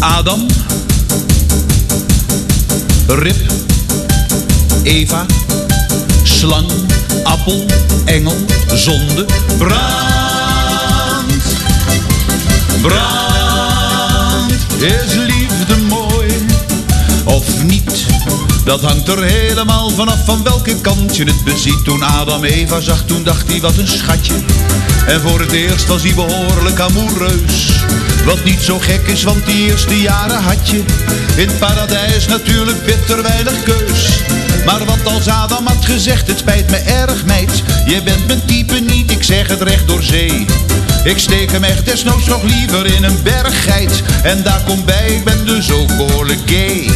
Adam, Rip, Eva, slang, appel, engel, zonde, brand. Brand, is liefde mooi of niet? Dat hangt er helemaal vanaf van welke kant je het beziet. Toen Adam Eva zag, toen dacht hij wat een schatje. En voor het eerst was hij behoorlijk amoureus. Wat niet zo gek is, want die eerste jaren had je in het paradijs natuurlijk bitter weinig keus. Maar wat als Adam had gezegd, het spijt me erg meid. Je bent mijn type niet, ik zeg het recht door zee. Ik steek hem echt desnoods nog liever in een berggeit. En daar komt bij, ik ben dus ook behoorlijk gay.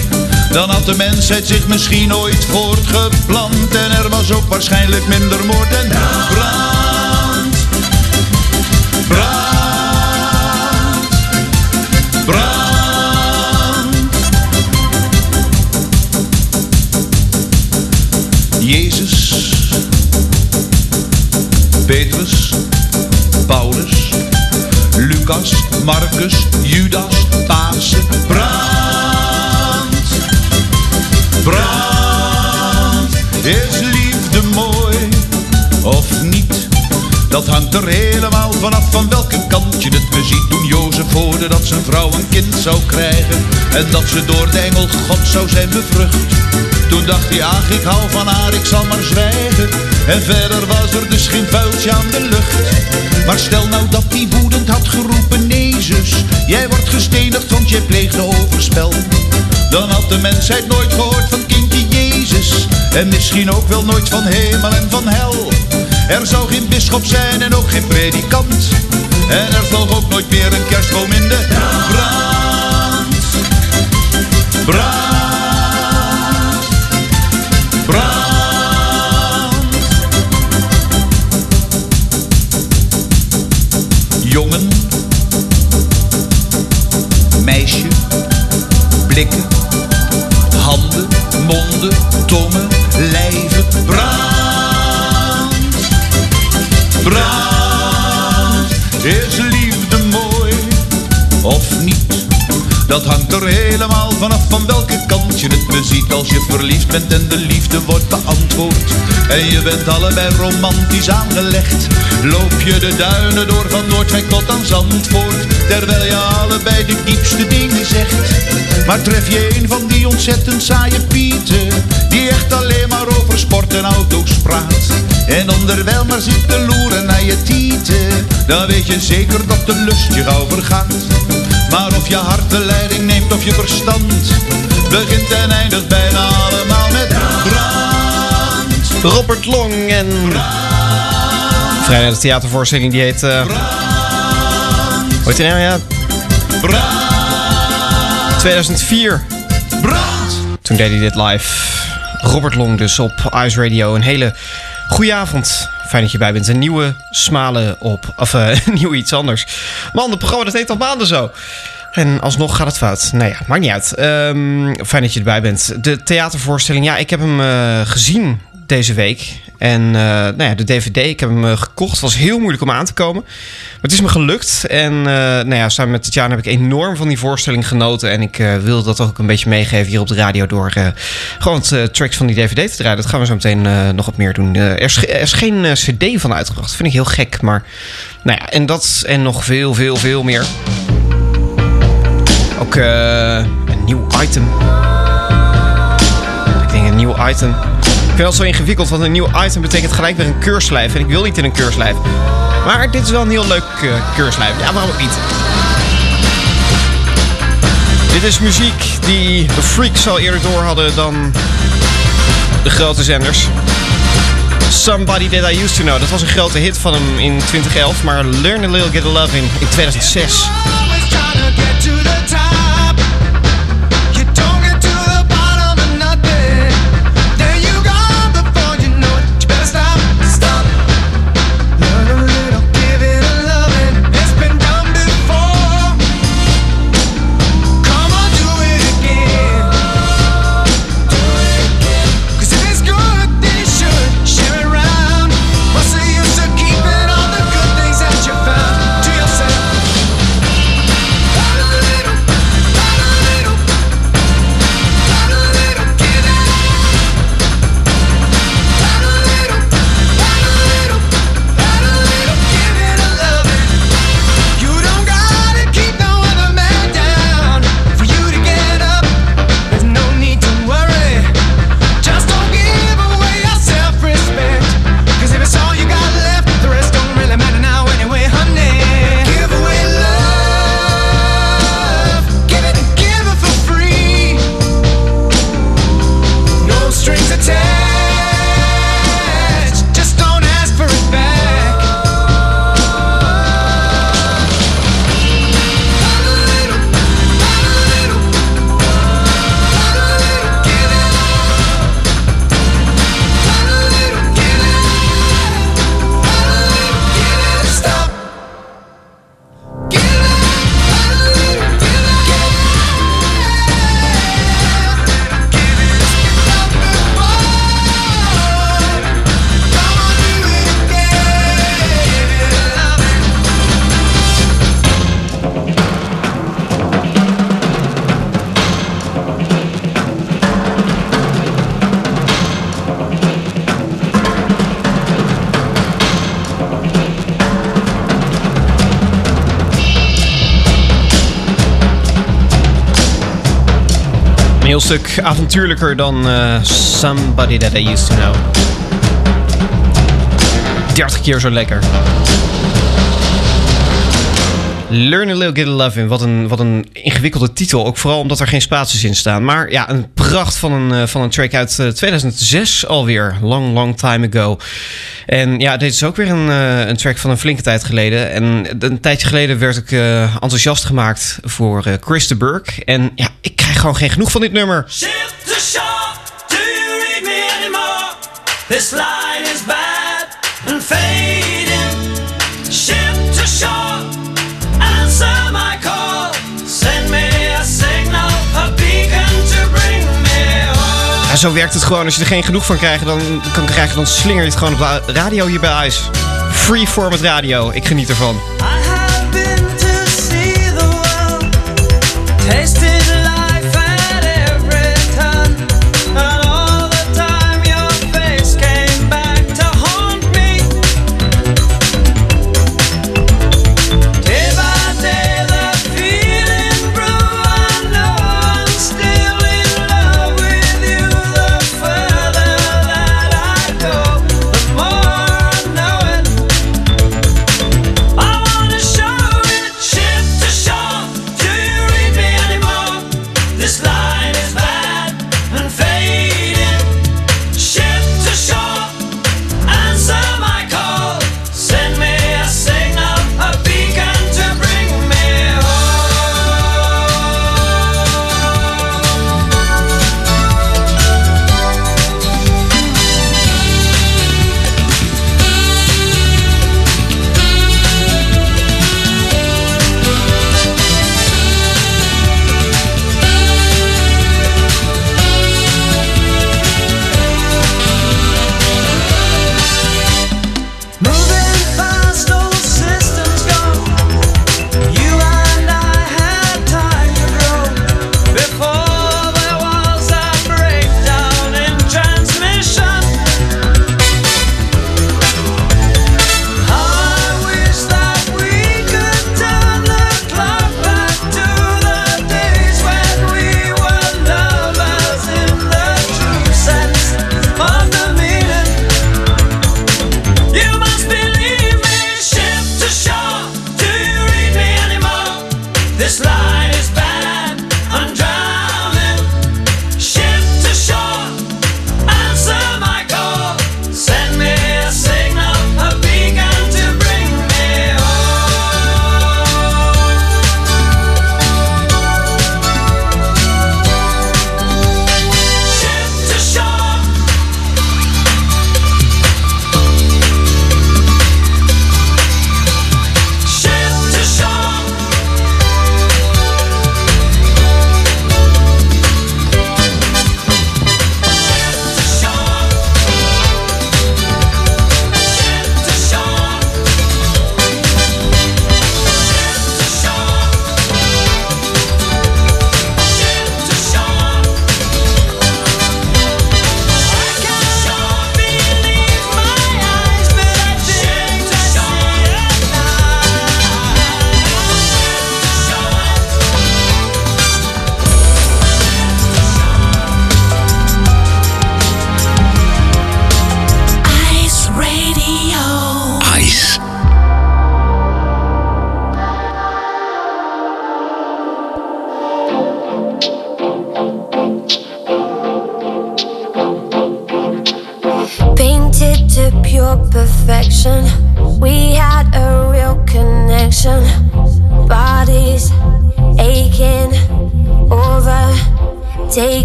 Dan had de mensheid zich misschien ooit voortgeplant. En er was ook waarschijnlijk minder moord en brand. Jezus. Petrus. Paulus. Lucas. Marcus. Judas. Pasen. Brand. Brand. Is liefde mooi of niet? Dat hangt er helemaal vanaf van welke kant je het beziet. Toen Jozef hoorde dat zijn vrouw een kind zou krijgen. En dat ze door de engel God zou zijn bevrucht. Toen dacht hij, ach ik hou van haar, ik zal maar zwijgen. En verder was er dus geen vuiltje aan de lucht. Maar stel nou dat hij woedend had geroepen, nee zus. Jij wordt gestenigd, want jij pleegde overspel. Dan had de mensheid nooit gehoord van kindje Jezus. En misschien ook wel nooit van hemel en van hel. Er zou geen bisschop zijn en ook geen predikant. En er vloog ook nooit meer een kerstboom in de brand. Brand. Brand. Jongen. Meisje. Blikken. Handen. Monden. Tongen. Lijven. Is liefde mooi of niet? Dat hangt er helemaal vanaf van welke kant je het beziet. Als je verliefd bent en de liefde wordt beantwoord. En je bent allebei romantisch aangelegd. Loop je de duinen door van Noordwijk tot aan Zandvoort. Terwijl je allebei de diepste dingen zegt. Maar tref je een van die ontzettend saaie pieten. Die echt alleen maar over sport en auto's praat. En onderwijl maar zit te loeren. Dan weet je zeker dat de lust je gauw vergaat. Maar of je hart de leiding neemt of je verstand Begint en eindigt bijna allemaal met brand Robert Long en Vrijdag de theatervoorstelling die heet... eh hoe heet die nou? Ja, Brand 2004. Brand Toen deed hij dit live. Robert Long dus op Ice Radio. Een hele goede avond. Fijn dat je bij bent. Een nieuwe smalen op... Of eh, nieuw iets anders. Man, het programma dat heet al maanden zo. En alsnog gaat het fout. Nou ja, maakt niet uit. Ehm, fijn dat je erbij bent. De theatervoorstelling, ja, ik heb hem eh, gezien deze week. En eh, nou ja, de DVD, ik heb hem eh, gekocht. Het was heel moeilijk om aan te komen. Maar het is me gelukt. En eh, nou ja, samen met Tatjana heb ik enorm van die voorstelling genoten. En ik eh, wil dat ook een beetje meegeven hier op de radio... door gewoon het tracks van die DVD te draaien. Dat gaan we zo meteen nog wat meer doen. Er, is, er is geen cd van uitgebracht. Dat vind ik heel gek. Maar nou ja, en dat en nog veel, veel, veel meer. Ook een nieuw item. Ik denk een nieuw item. Vind dat zo ingewikkeld, want een nieuw item betekent gelijk weer een keurslijf. En ik wil niet in een keurslijf. Maar dit is wel een heel leuk uh, keurslijf. Ja, waarom ook niet? Dit is muziek die de freaks al eerder door hadden dan de grote zenders. Somebody That I Used To Know. Dat was een grote hit van hem in 2011, maar Learn A Little Get A Love in, in 2006. Stuk avontuurlijker dan uh, Somebody That I Used To Know. 30 keer zo lekker. Learn a Little Get a Love In. Wat een, wat een ingewikkelde titel. Ook vooral omdat er geen spaties in staan. Maar ja, een pracht van een, uh, van een track uit uh, 2006 alweer. Long, long time ago. En ja, dit is ook weer een, uh, een track van een flinke tijd geleden. En een tijdje geleden werd ik enthousiast gemaakt voor uh, Chris de Burke. En ja, ik krijg gewoon geen genoeg van dit nummer. Shift to shore, do you read me anymore? This line is bad and fading. Zo werkt het gewoon. Als je er geen genoeg van krijgt, dan, kan krijgen, dan slinger je het gewoon op de radio hier bij Ice. Free format radio. Ik geniet ervan.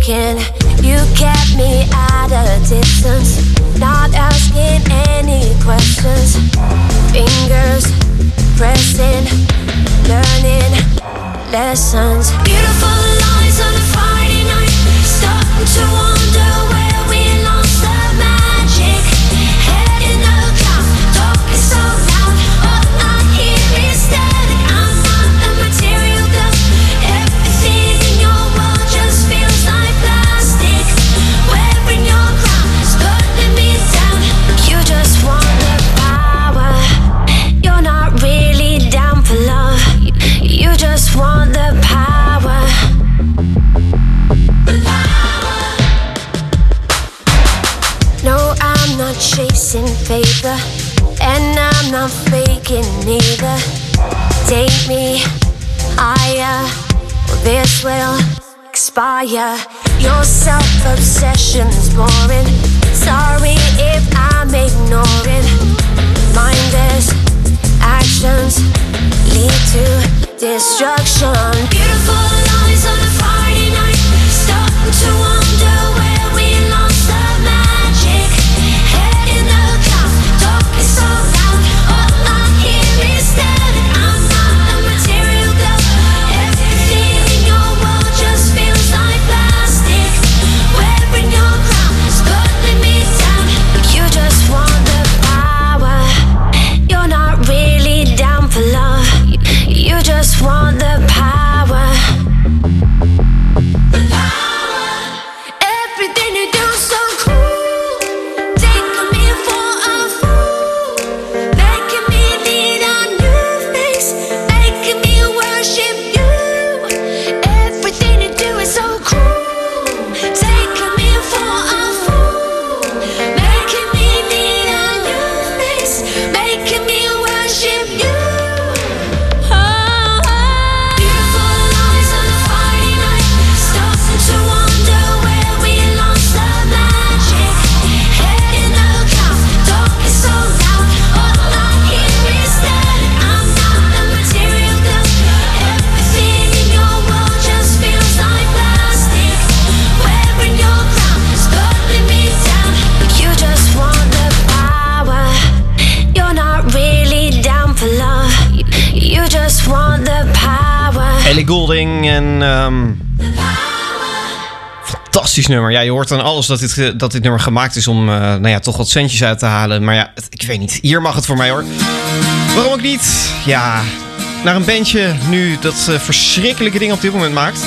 can dat dit, dat nummer gemaakt is om eh, nou ja, toch wat centjes uit te halen. Maar ja, ik weet niet. Hier mag het voor mij hoor. Waarom ook niet? Ja, naar een bandje nu dat eh, verschrikkelijke dingen op dit moment maakt.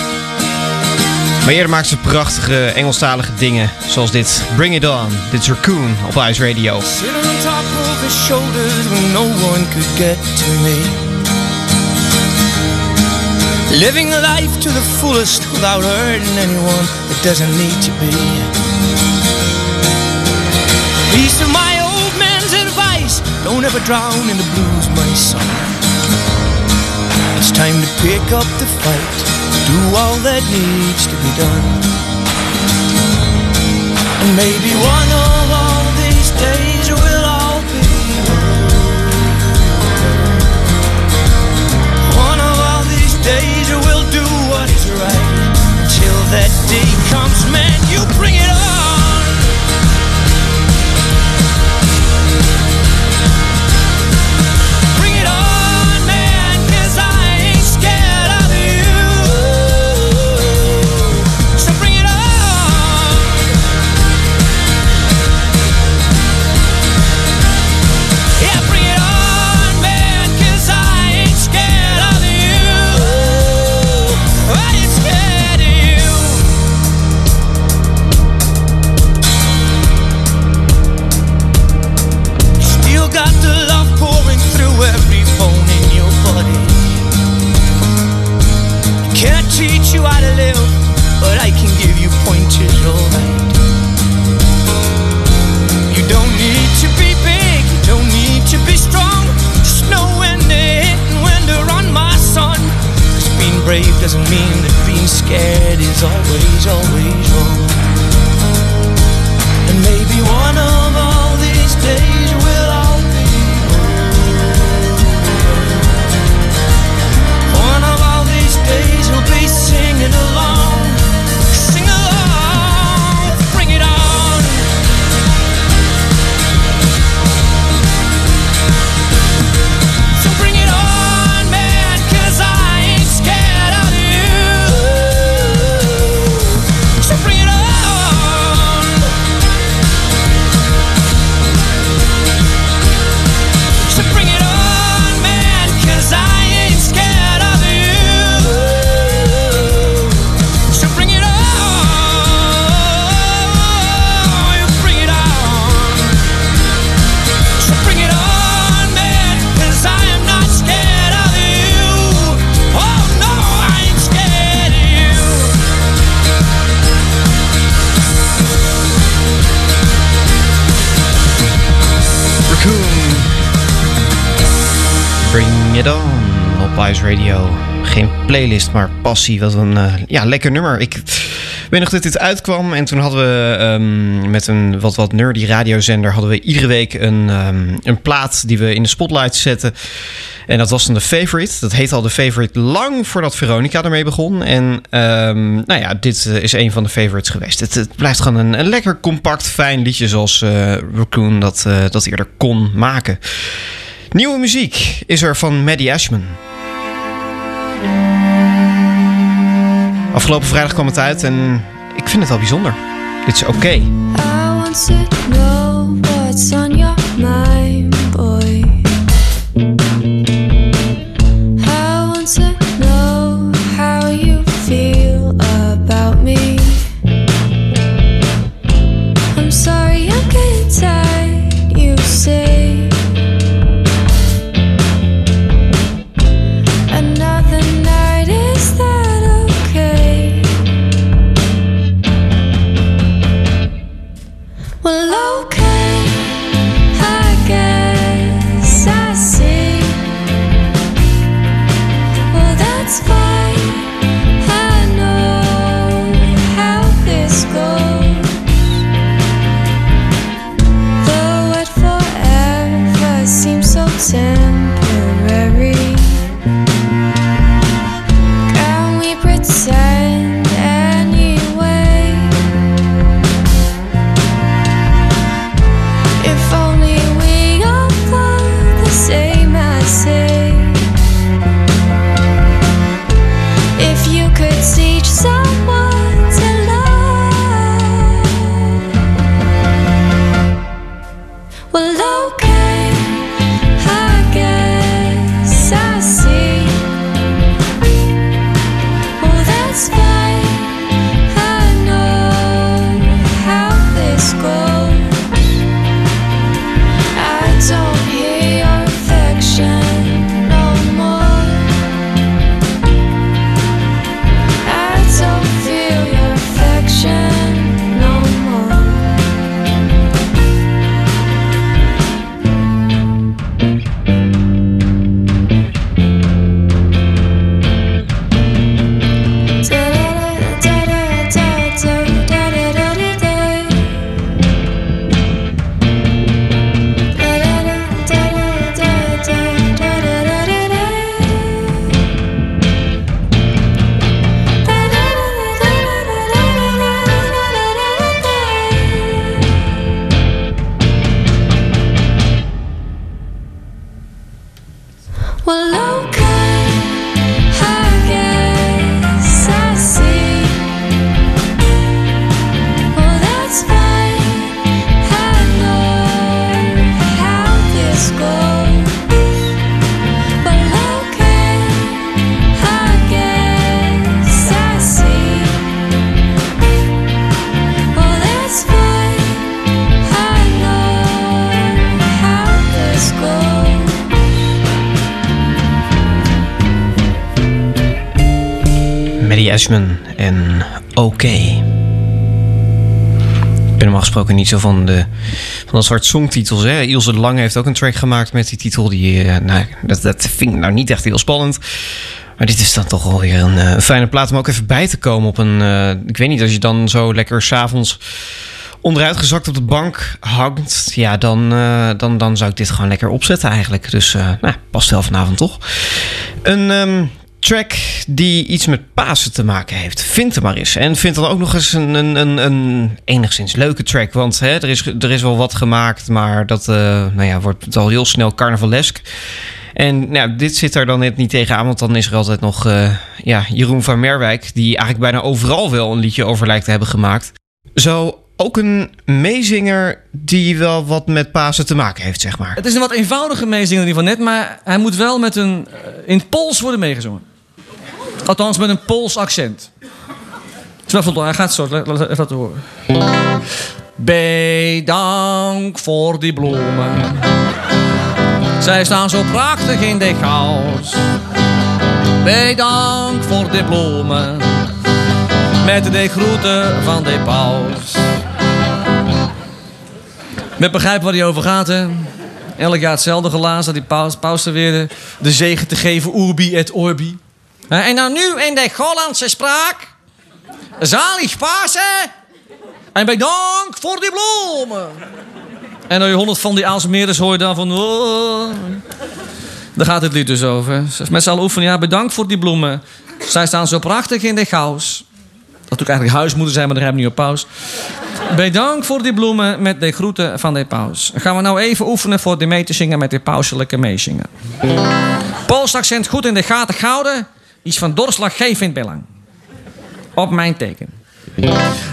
Maar eerder maakt ze prachtige Engelstalige dingen. Zoals dit Bring It On, dit Raccoon op Ice Radio. On top of the shoulders no one could get to me. Living life to the fullest without hurting anyone, it doesn't need to be. drown in the blues, my son. It's time to pick up the fight, do all that needs to be done. And maybe one of all these days we'll all be one. One of all these days we'll do what is right. Till that day comes, man, you bring it on. Doesn't mean that being scared is always, always Radio. Geen playlist, maar passie. Wat een eh, ja, lekker nummer. Ik weet nog dat dit uitkwam en toen hadden we ehm, met een wat, wat nerdy radiozender... hadden we iedere week een, ehm, een plaat die we in de spotlight zetten. En dat was dan de Favorite. Dat heet al de Favorite lang voordat Veronica ermee begon. En ehm, nou ja, dit eh, is een van de favorites geweest. Het, blijft gewoon een, lekker compact, fijn liedje zoals eh, Raccoon dat, dat eerder kon maken. Nieuwe muziek is er van Maddie Ashman. Afgelopen vrijdag kwam het uit en ik vind het wel bijzonder. Dit is oké. Well, okay. Maddie Ashman en Oké. Ik ben normaal gesproken niet zo van, de, van dat soort songtitels. Hè. Ilse de Lange heeft ook een track gemaakt met die titel. Die, eh, nou, dat, dat vind ik nou niet echt heel spannend. Maar dit is dan toch wel weer een, eh, fijne plaat om ook even bij te komen op een... eh, ik weet niet, als je dan zo lekker s'avonds onderuitgezakt op de bank hangt... ja, dan, dan, dan zou ik dit gewoon lekker opzetten eigenlijk. Dus nou, past wel vanavond toch. Een ehm, track die iets met Pasen te maken heeft. Vind er maar eens. En vind dan ook nog eens een, een, een, enigszins leuke track. Want hè, er, is, er is wel wat gemaakt, maar dat eh, nou ja, wordt al heel snel carnavalesk. En nou, dit zit er dan net niet tegenaan, want dan is er altijd nog eh, ja, Jeroen van Merwijk... die eigenlijk bijna overal wel een liedje over lijkt te hebben gemaakt. Zo ook een meezinger die wel wat met Pasen te maken heeft, zeg maar. Het is een wat eenvoudige meezinger die van net, maar hij moet wel met een, eh, in het Pools worden meegezongen. Althans, met een Pools accent. Voldoende, hij gaat zo, laat laten horen. Bedankt voor die bloemen. Zij staan zo prachtig in de chaos. Bedankt voor die bloemen. Met de groeten van de paus. Met begrijpen waar hij over gaat, hè? Elk jaar hetzelfde gelaas dat die paus, paus er weer de, de zegen te geven, urbi et orbi. Hè, En dan nu in de Hollandse spraak. Zalig Pasen. En bedankt voor die bloemen. En dan je honderd van die Aalsmeerders hoor je dan van... Oh. Daar gaat het lied dus over. Met z'n allen oefenen, ja, bedankt voor die bloemen. Zij staan zo prachtig in de chaos. Dat ook eigenlijk huismoeder zijn, maar daar hebben we nu op paus. Bedankt voor die bloemen met de groeten van de paus. Gaan we nou even oefenen voor de mee te zingen met de pauselijke meezingen. Pools accent goed in de gaten houden. Is van doorslaggevend belang. Op mijn teken.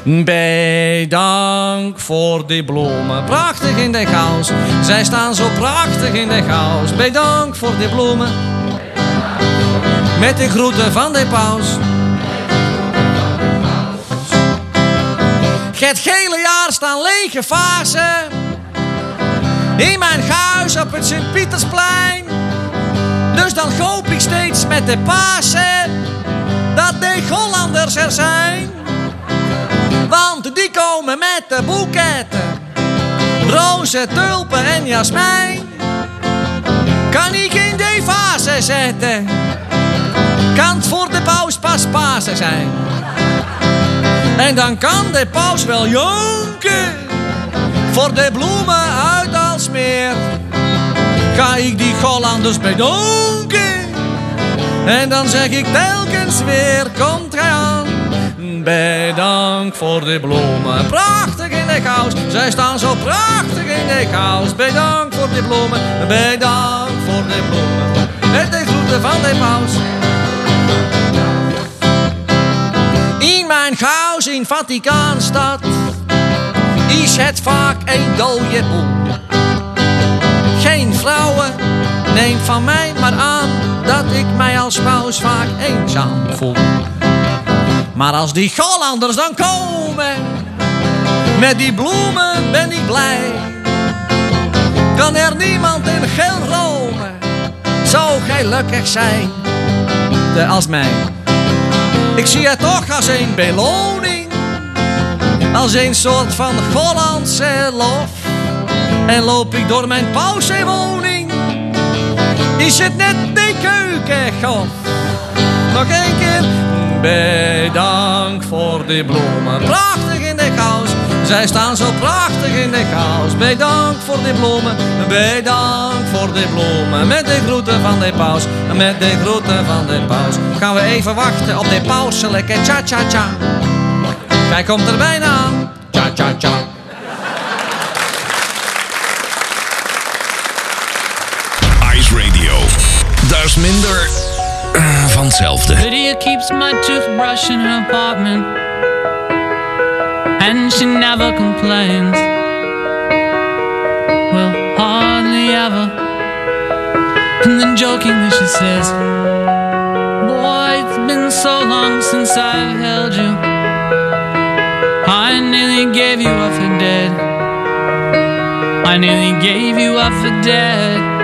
Bedankt voor die bloemen, prachtig in de chaos. Zij staan zo prachtig in de chaos. Bedankt voor die bloemen. Met de groeten van de paus. Het hele jaar staan lege vazen. In mijn huis op het Sint-Pietersplein. Dus dan hoop ik steeds met de Pasen dat de Hollanders er zijn. Want die komen met de boeketten, rozen, tulpen en jasmijn. Kan ik in de vazen zetten, kan het voor de paus pas Pasen zijn. En dan kan de paus wel jonken voor de bloemen uit Alsmeer. Ga ik die Hollanders bedanken en dan zeg ik telkens weer, komt gij aan. Bedankt voor de bloemen, prachtig in de chaos. Zij staan zo prachtig in de chaos. Bedankt voor de bloemen, bedankt voor de bloemen. Met de groeten van de paus. In mijn huis in Vaticaanstad is het vaak een dode boel. Neem van mij maar aan dat ik mij als paus vaak eenzaam voel. Maar als die Hollanders dan komen, met die bloemen ben ik blij. Kan er niemand in geel Rome zo gelukkig zijn als mij. Ik zie het toch als een beloning, als een soort van Hollandse lof. En loop ik door mijn pauzewoning, is het net de keukenhof. Nog een keer, bedankt voor die bloemen, prachtig in de chaos. Zij staan zo prachtig in de chaos. Bedankt voor die bloemen, bedankt voor die bloemen. Met de groeten van de paus, met de groeten van de paus. Gaan we even wachten op de pauselijke cha-cha-cha. Hij komt er bijna aan, cha-cha-cha. Is minder eh, van. Lydia keeps my toothbrush in her apartment, and she never complains. Well, hardly ever. And then jokingly she says, Boy, it's been so long since I've held you. I nearly gave you up for dead. I nearly gave you up for dead.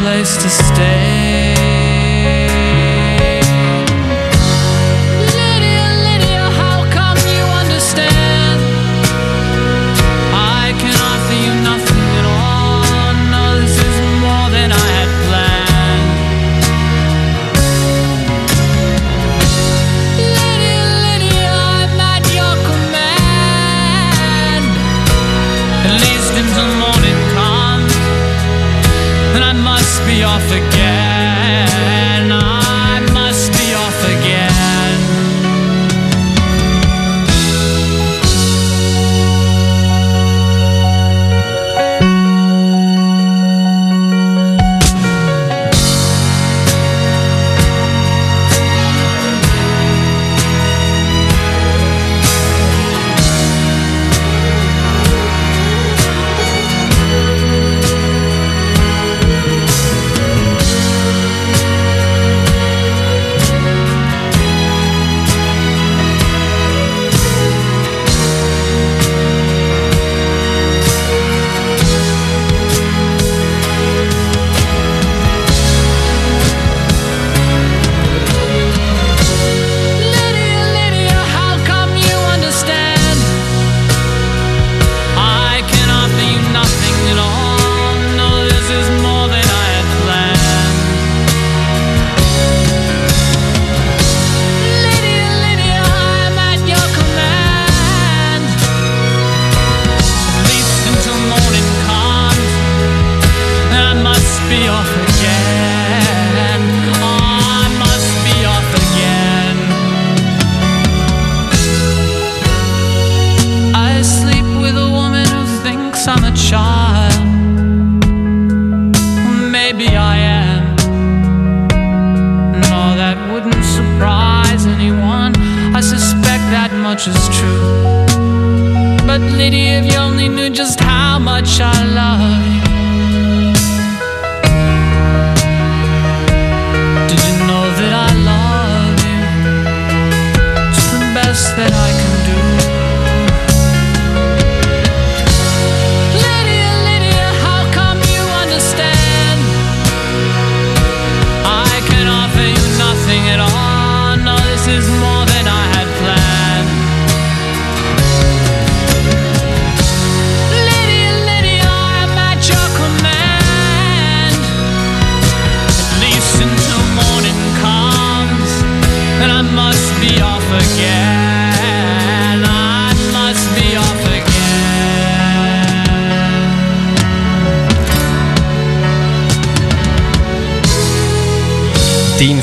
place to stay.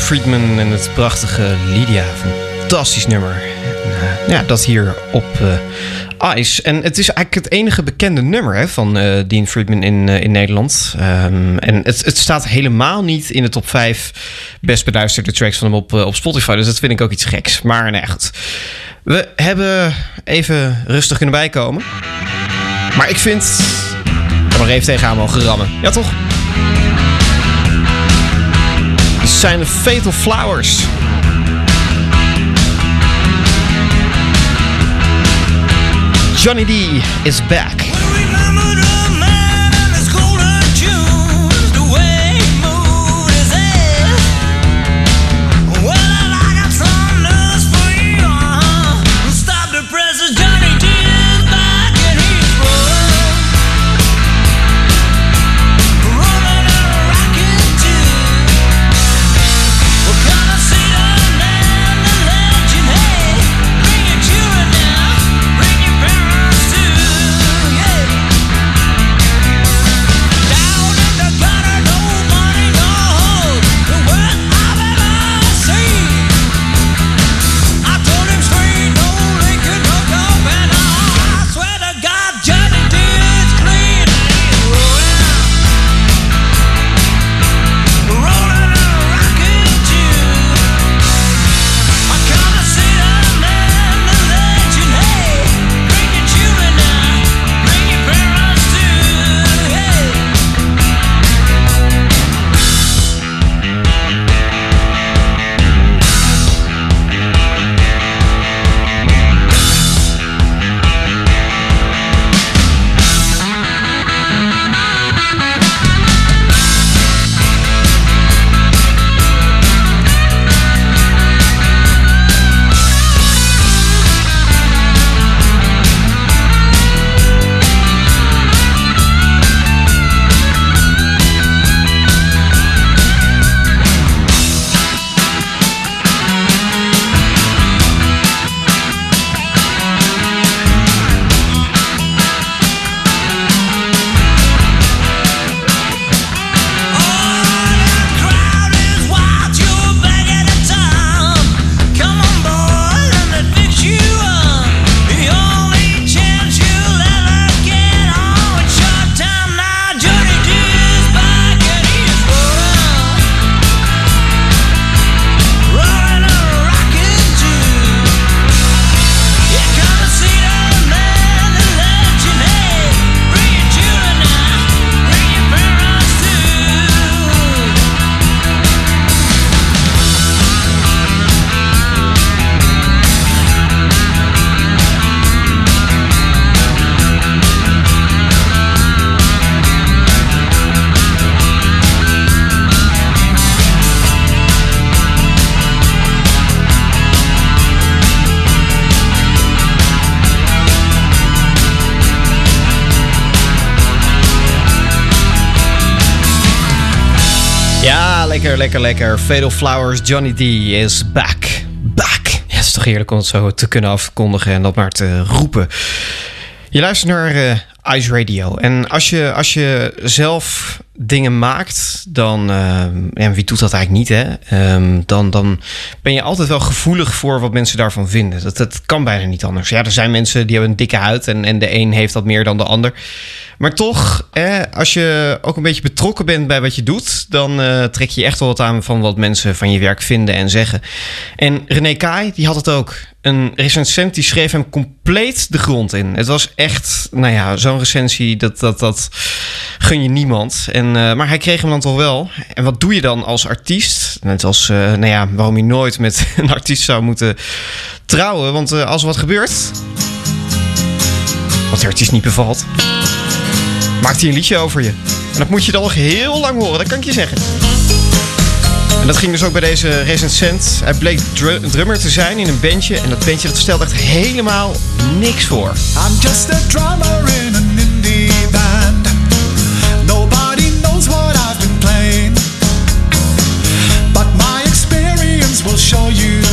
Friedman en het prachtige Lydia. Fantastisch nummer. Eh, ja, dat hier op uh, Ice. En het is eigenlijk het enige bekende nummer hè, van uh, Dean Friedman in, in Nederland. Ehm, en het, het staat helemaal niet in de top 5 best beluisterde tracks van hem op, op Spotify. Dus dat vind ik ook iets geks. Maar nee, goed. We hebben even rustig kunnen bijkomen. Maar ik vind... Ik kan er even tegenaan mogen rammen. Ja, toch? zijn Fatal Flowers. Johnny D is back. Lekker, lekker, lekker. Fatal Flowers, Johnny D is back. Back. Ja, het is toch heerlijk om het zo te kunnen afkondigen en dat maar te roepen. Je luistert naar eh, Ice Radio. En als je, als je zelf dingen maakt, dan... eh, en wie doet dat eigenlijk niet, hè? Ehm, dan, dan ben je altijd wel gevoelig voor wat mensen daarvan vinden. Dat, dat kan bijna niet anders. Ja, er zijn mensen die hebben een dikke huid... en, en de een heeft dat meer dan de ander. Maar toch, als je ook een beetje betrokken bent bij wat je doet... dan eh, trek je echt wel wat aan van wat mensen van je werk vinden en zeggen. En René Kai, die had het ook. Een recensent die schreef hem compleet de grond in. Het was echt, nou ja, zo'n recensie, dat, dat, dat gun je niemand. En, eh, maar hij kreeg hem dan toch wel. En wat doe je dan als artiest? Net als, eh, nou ja, waarom je nooit met een artiest zou moeten trouwen. Want eh, als er wat gebeurt, wat de artiest niet bevalt, maakt hij een liedje over je. En dat moet je dan nog heel lang horen, dat kan ik je zeggen. En dat ging dus ook bij deze recensent. Hij bleek dru- drummer te zijn in een bandje. En dat bandje dat stelde echt helemaal niks voor. I'm just a drummer in an indie band. Nobody knows what I've been playing. But my experience will show you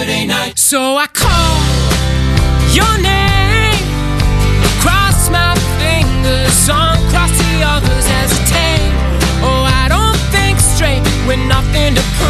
Saturday night. So I call your name, cross my fingers, uncross the others, hesitate. Oh, I don't think straight with nothing to prove.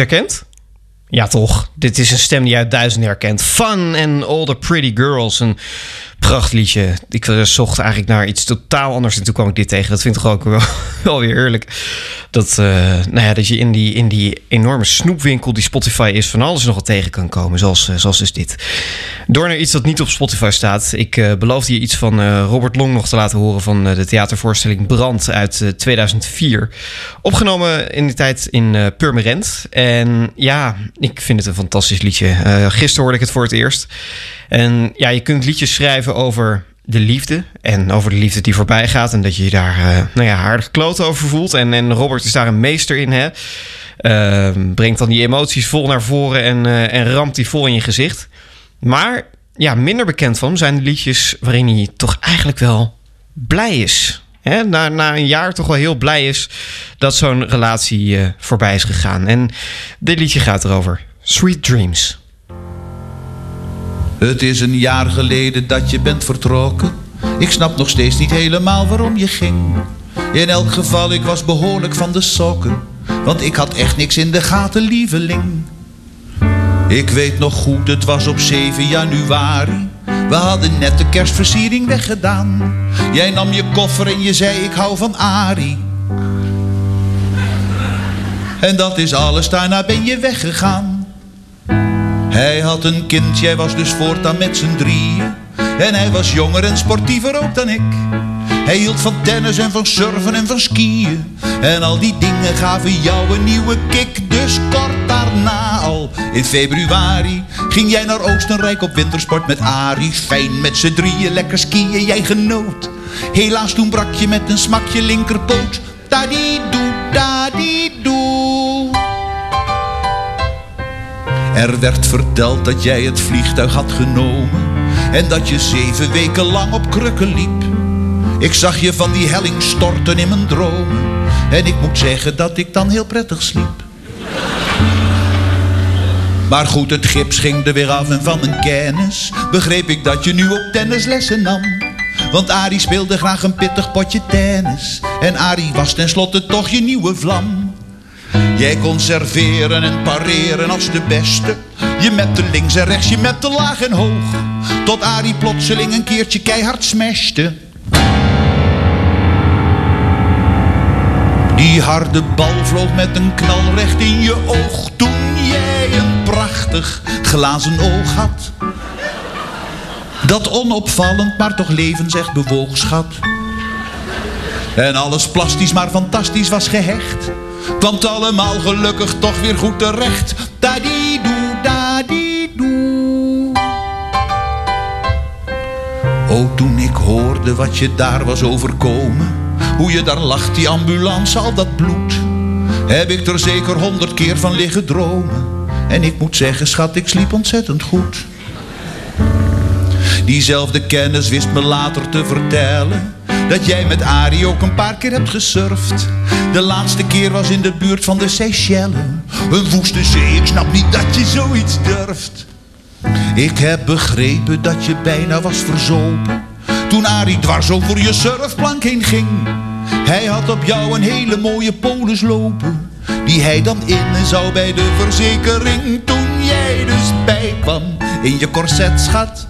herkent? Ja, toch. Dit is een stem die uit duizenden herkent. Fun and All the Pretty Girls. Een prachtliedje. Ik eh, zocht eigenlijk naar iets totaal anders. En toen kwam ik dit tegen. Dat vind ik toch ook wel, wel weer heerlijk. Dat, eh, nou ja, dat je in die, in die enorme snoepwinkel die Spotify is... van alles nog wat tegen kan komen. Zoals, eh, zoals dus dit. Door naar iets dat niet op Spotify staat. Ik eh, beloofde je iets van Robert Long nog te laten horen... van de theatervoorstelling Brand uit eh, 2004. Opgenomen in die tijd in Purmerend. En ja, ik vind het een fantastisch liedje. Gisteren hoorde ik het voor het eerst. En ja, je kunt liedjes schrijven over de liefde. En over de liefde die voorbij gaat. En dat je je daar eh, nou ja, aardig kloot over voelt. En, en Robert is daar een meester in. Hè? Eh, brengt dan die emoties vol naar voren en, eh, en ramt die vol in je gezicht. Maar ja, minder bekend van hem zijn de liedjes waarin hij toch eigenlijk wel blij is. Hè? Na, na een jaar toch wel heel blij is dat zo'n relatie eh, voorbij is gegaan. En dit liedje gaat erover. Sweet Dreams. Het is een jaar geleden dat je bent vertrokken. Ik snap nog steeds niet helemaal waarom je ging. In elk geval, ik was behoorlijk van de sokken. Want ik had echt niks in de gaten, lieveling. Ik weet nog goed, het was op 7 januari. We hadden net de kerstversiering weggedaan. Jij nam je koffer en je zei, ik hou van Arie. En dat is alles, daarna ben je weggegaan. Hij had een kind, jij was dus voortaan met z'n drieën. En hij was jonger en sportiever ook dan ik. Hij hield van tennis en van surfen en van skiën. En al die dingen gaven jou een nieuwe kick. Dus kort daarna al, in februari, ging jij naar Oostenrijk op wintersport met Arie. Fijn met z'n drieën, lekker skiën, jij genoot. Helaas toen brak je met een smakje linkerpoot. Tadidoe, tadidoe. Er werd verteld dat jij het vliegtuig had genomen en dat je zeven weken lang op krukken liep. Ik zag je van die helling storten in mijn dromen en ik moet zeggen dat ik dan heel prettig sliep. Maar goed, het gips ging er weer af en van mijn kennis begreep ik dat je nu ook tennislessen nam. Want Arie speelde graag een pittig potje tennis en Arie was tenslotte toch je nieuwe vlam. Jij kon serveren en pareren als de beste. Je met de links en rechts, je met de laag en hoog. Tot Arie plotseling een keertje keihard smashte. Die harde bal vloog met een knal recht in je oog. Toen jij een prachtig glazen oog had. Dat onopvallend, maar toch levensecht bewoog, schat. En alles plastisch, maar fantastisch was gehecht. Kwam het allemaal gelukkig toch weer goed terecht. Dadidoe, dadidoe. Oh, toen ik hoorde wat je daar was overkomen. Hoe je daar lag, die ambulance, al dat bloed. Heb ik er zeker honderd keer van liggen dromen. En ik moet zeggen, schat, ik sliep ontzettend goed. Diezelfde kennis wist me later te vertellen dat jij met Arie ook een paar keer hebt gesurfd. De laatste keer was in de buurt van de Seychelles. Een woeste zee, ik snap niet dat je zoiets durft. Ik heb begrepen dat je bijna was verzopen. Toen Arie dwars over je surfplank heen ging. Hij had op jou een hele mooie polis lopen. Die hij dan in zou bij de verzekering. Toen jij dus bijkwam in je corset, schat.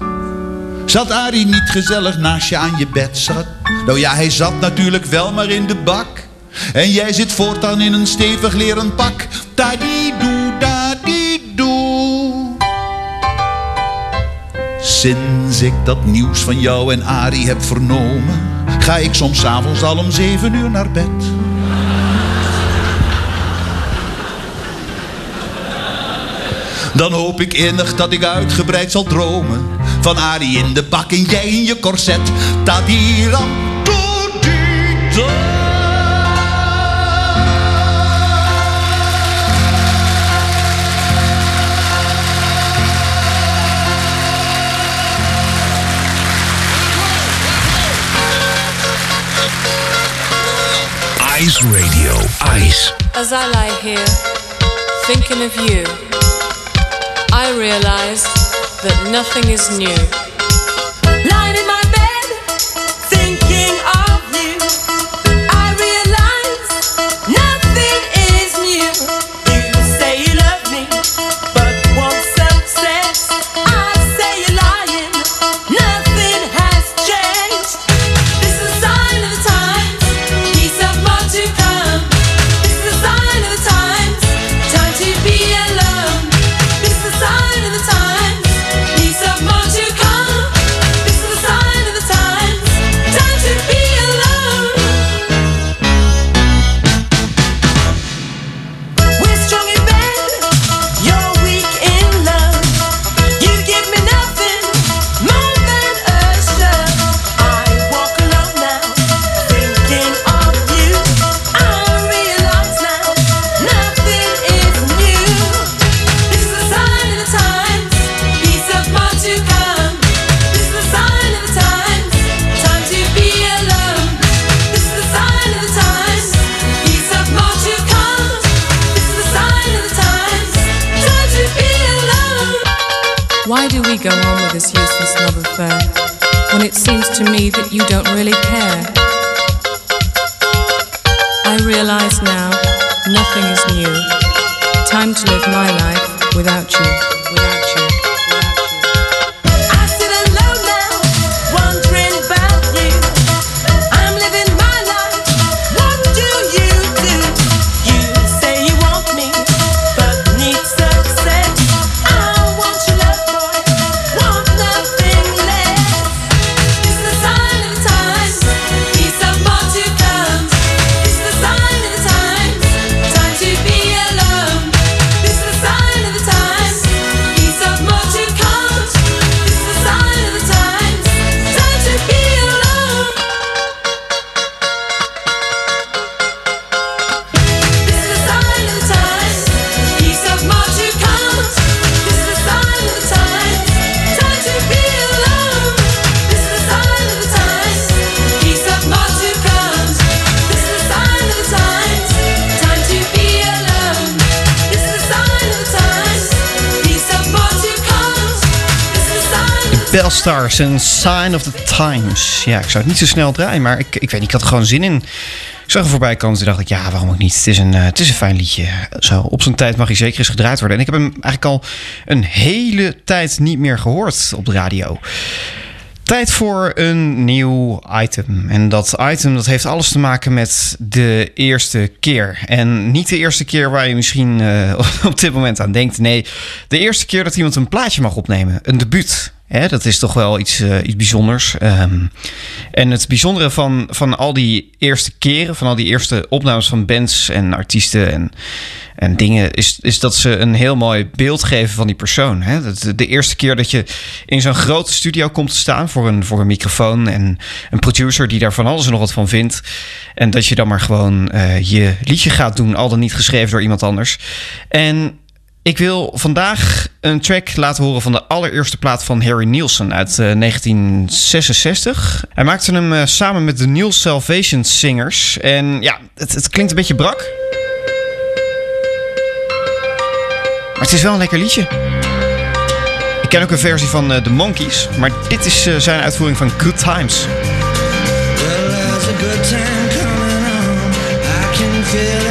Zat Arie niet gezellig naast je aan je bed zat? Nou ja, hij zat natuurlijk wel maar in de bak. En jij zit voortaan in een stevig leren pak. Tadidoe, tadidoe. Sinds ik dat nieuws van jou en Arie heb vernomen, ga ik soms avonds al om zeven uur naar bed. Dan hoop ik innig dat ik uitgebreid zal dromen Van Arie in de bak en jij in je corset Tadiram, toedito. Ice Radio. Ice. As I lie here, thinking of you, I realize that nothing is new. Why do we go on with this useless love affair when it seems to me that you don't really care? I realize now nothing is new. Time to live my life without you, Stars en Sign of the Times. Ja, ik zou het niet zo snel draaien, maar ik, ik weet niet, ik had er gewoon zin in. Ik zag er voorbij komen, toen dacht ik, ja, waarom ook niet? Het is een, eh, het is een fijn liedje. Op zijn tijd mag hij zeker eens gedraaid worden. En ik heb hem eigenlijk al een hele tijd niet meer gehoord op de radio. Tijd voor een nieuw item. En dat item dat heeft alles te maken met de eerste keer. En niet de eerste keer waar je misschien eh, op dit moment aan denkt. Nee, de eerste keer dat iemand een plaatje mag opnemen. Een debuut. Dat is toch wel iets, eh, iets bijzonders. Ehm, en het bijzondere van, van al die eerste keren, van al die eerste opnames van bands en artiesten en, en dingen, is, is dat ze een heel mooi beeld geven van die persoon. Hè? Dat, de eerste keer dat je in zo'n grote studio komt te staan voor een, voor een microfoon en een producer die daar van alles en nog wat van vindt. En dat je dan maar gewoon eh, je liedje gaat doen, al dan niet geschreven door iemand anders. En ik wil vandaag een track laten horen van de allereerste plaat van Harry Nielsen uit eh, 1966. Hij maakte hem eh, samen met de New Salvation Singers. En ja, het, het klinkt een beetje brak. Maar het is wel een lekker liedje. Ik ken ook een versie van eh, The Monkees, maar dit is eh, zijn uitvoering van Good Times. Well,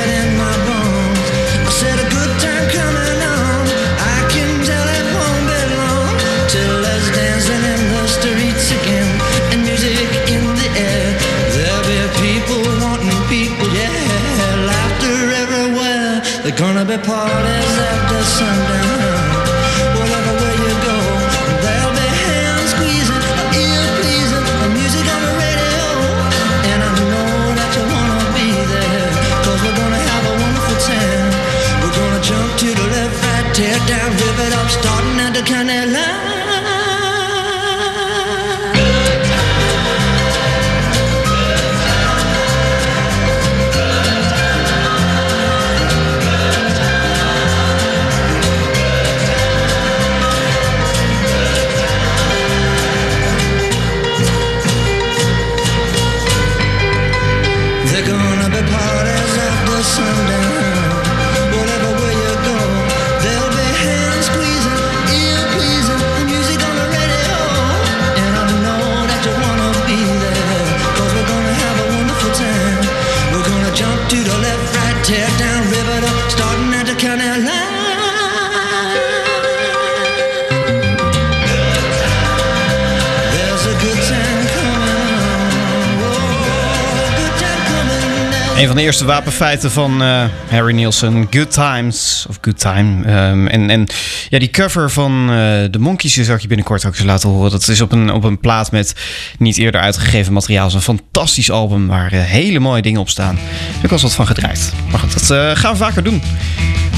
Een van de eerste wapenfeiten van eh, Harry Nielsen, Good Times, of Good Time. Ehm, en, en ja, die cover van eh, de Monkeys zal ik je binnenkort ook eens laten horen. Dat is op een, op een plaat met niet eerder uitgegeven materiaal. Het is een fantastisch album waar eh, hele mooie dingen op staan. Heb ik eens wat van gedraaid. Maar goed, dat gaan we vaker doen.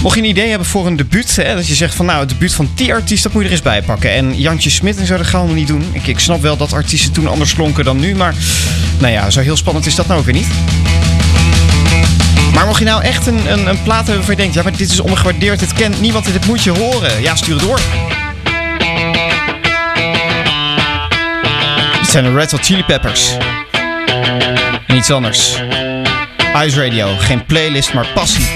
Mocht je een idee hebben voor een debuut, hè, dat je zegt van nou, het debuut van die artiest, dat moet je er eens bij pakken. En Jantje Smit en zo, dat gaan we niet doen. Ik, ik snap wel dat artiesten toen anders klonken dan nu, maar nou ja, zo heel spannend is dat nou ook weer niet. Maar mocht je nou echt een, een, een plaat hebben waarvan je denkt... ja, maar dit is ondergewaardeerd, dit kent niemand, dit moet je horen. Ja, stuur het door. Dit zijn de Red Hot Chili Peppers. En anders. Ice Radio, geen playlist, maar passie.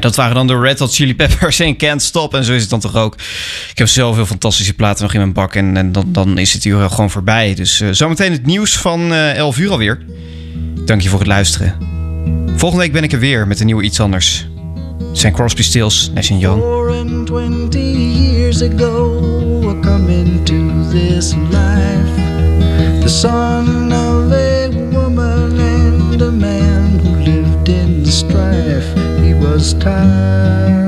Dat waren dan de Red Hot Chili Peppers en Can't Stop. En zo is het dan toch ook. Ik heb zoveel fantastische platen nog in mijn bak. En, dan, dan is het uur gewoon voorbij. Dus eh, zometeen het nieuws van eh 11 uur alweer. Dank je voor het luisteren. Volgende week ben ik er weer met een nieuwe iets anders. Zijn Crosby, Stills, Nash Young. Years ago, I into this life. The son time.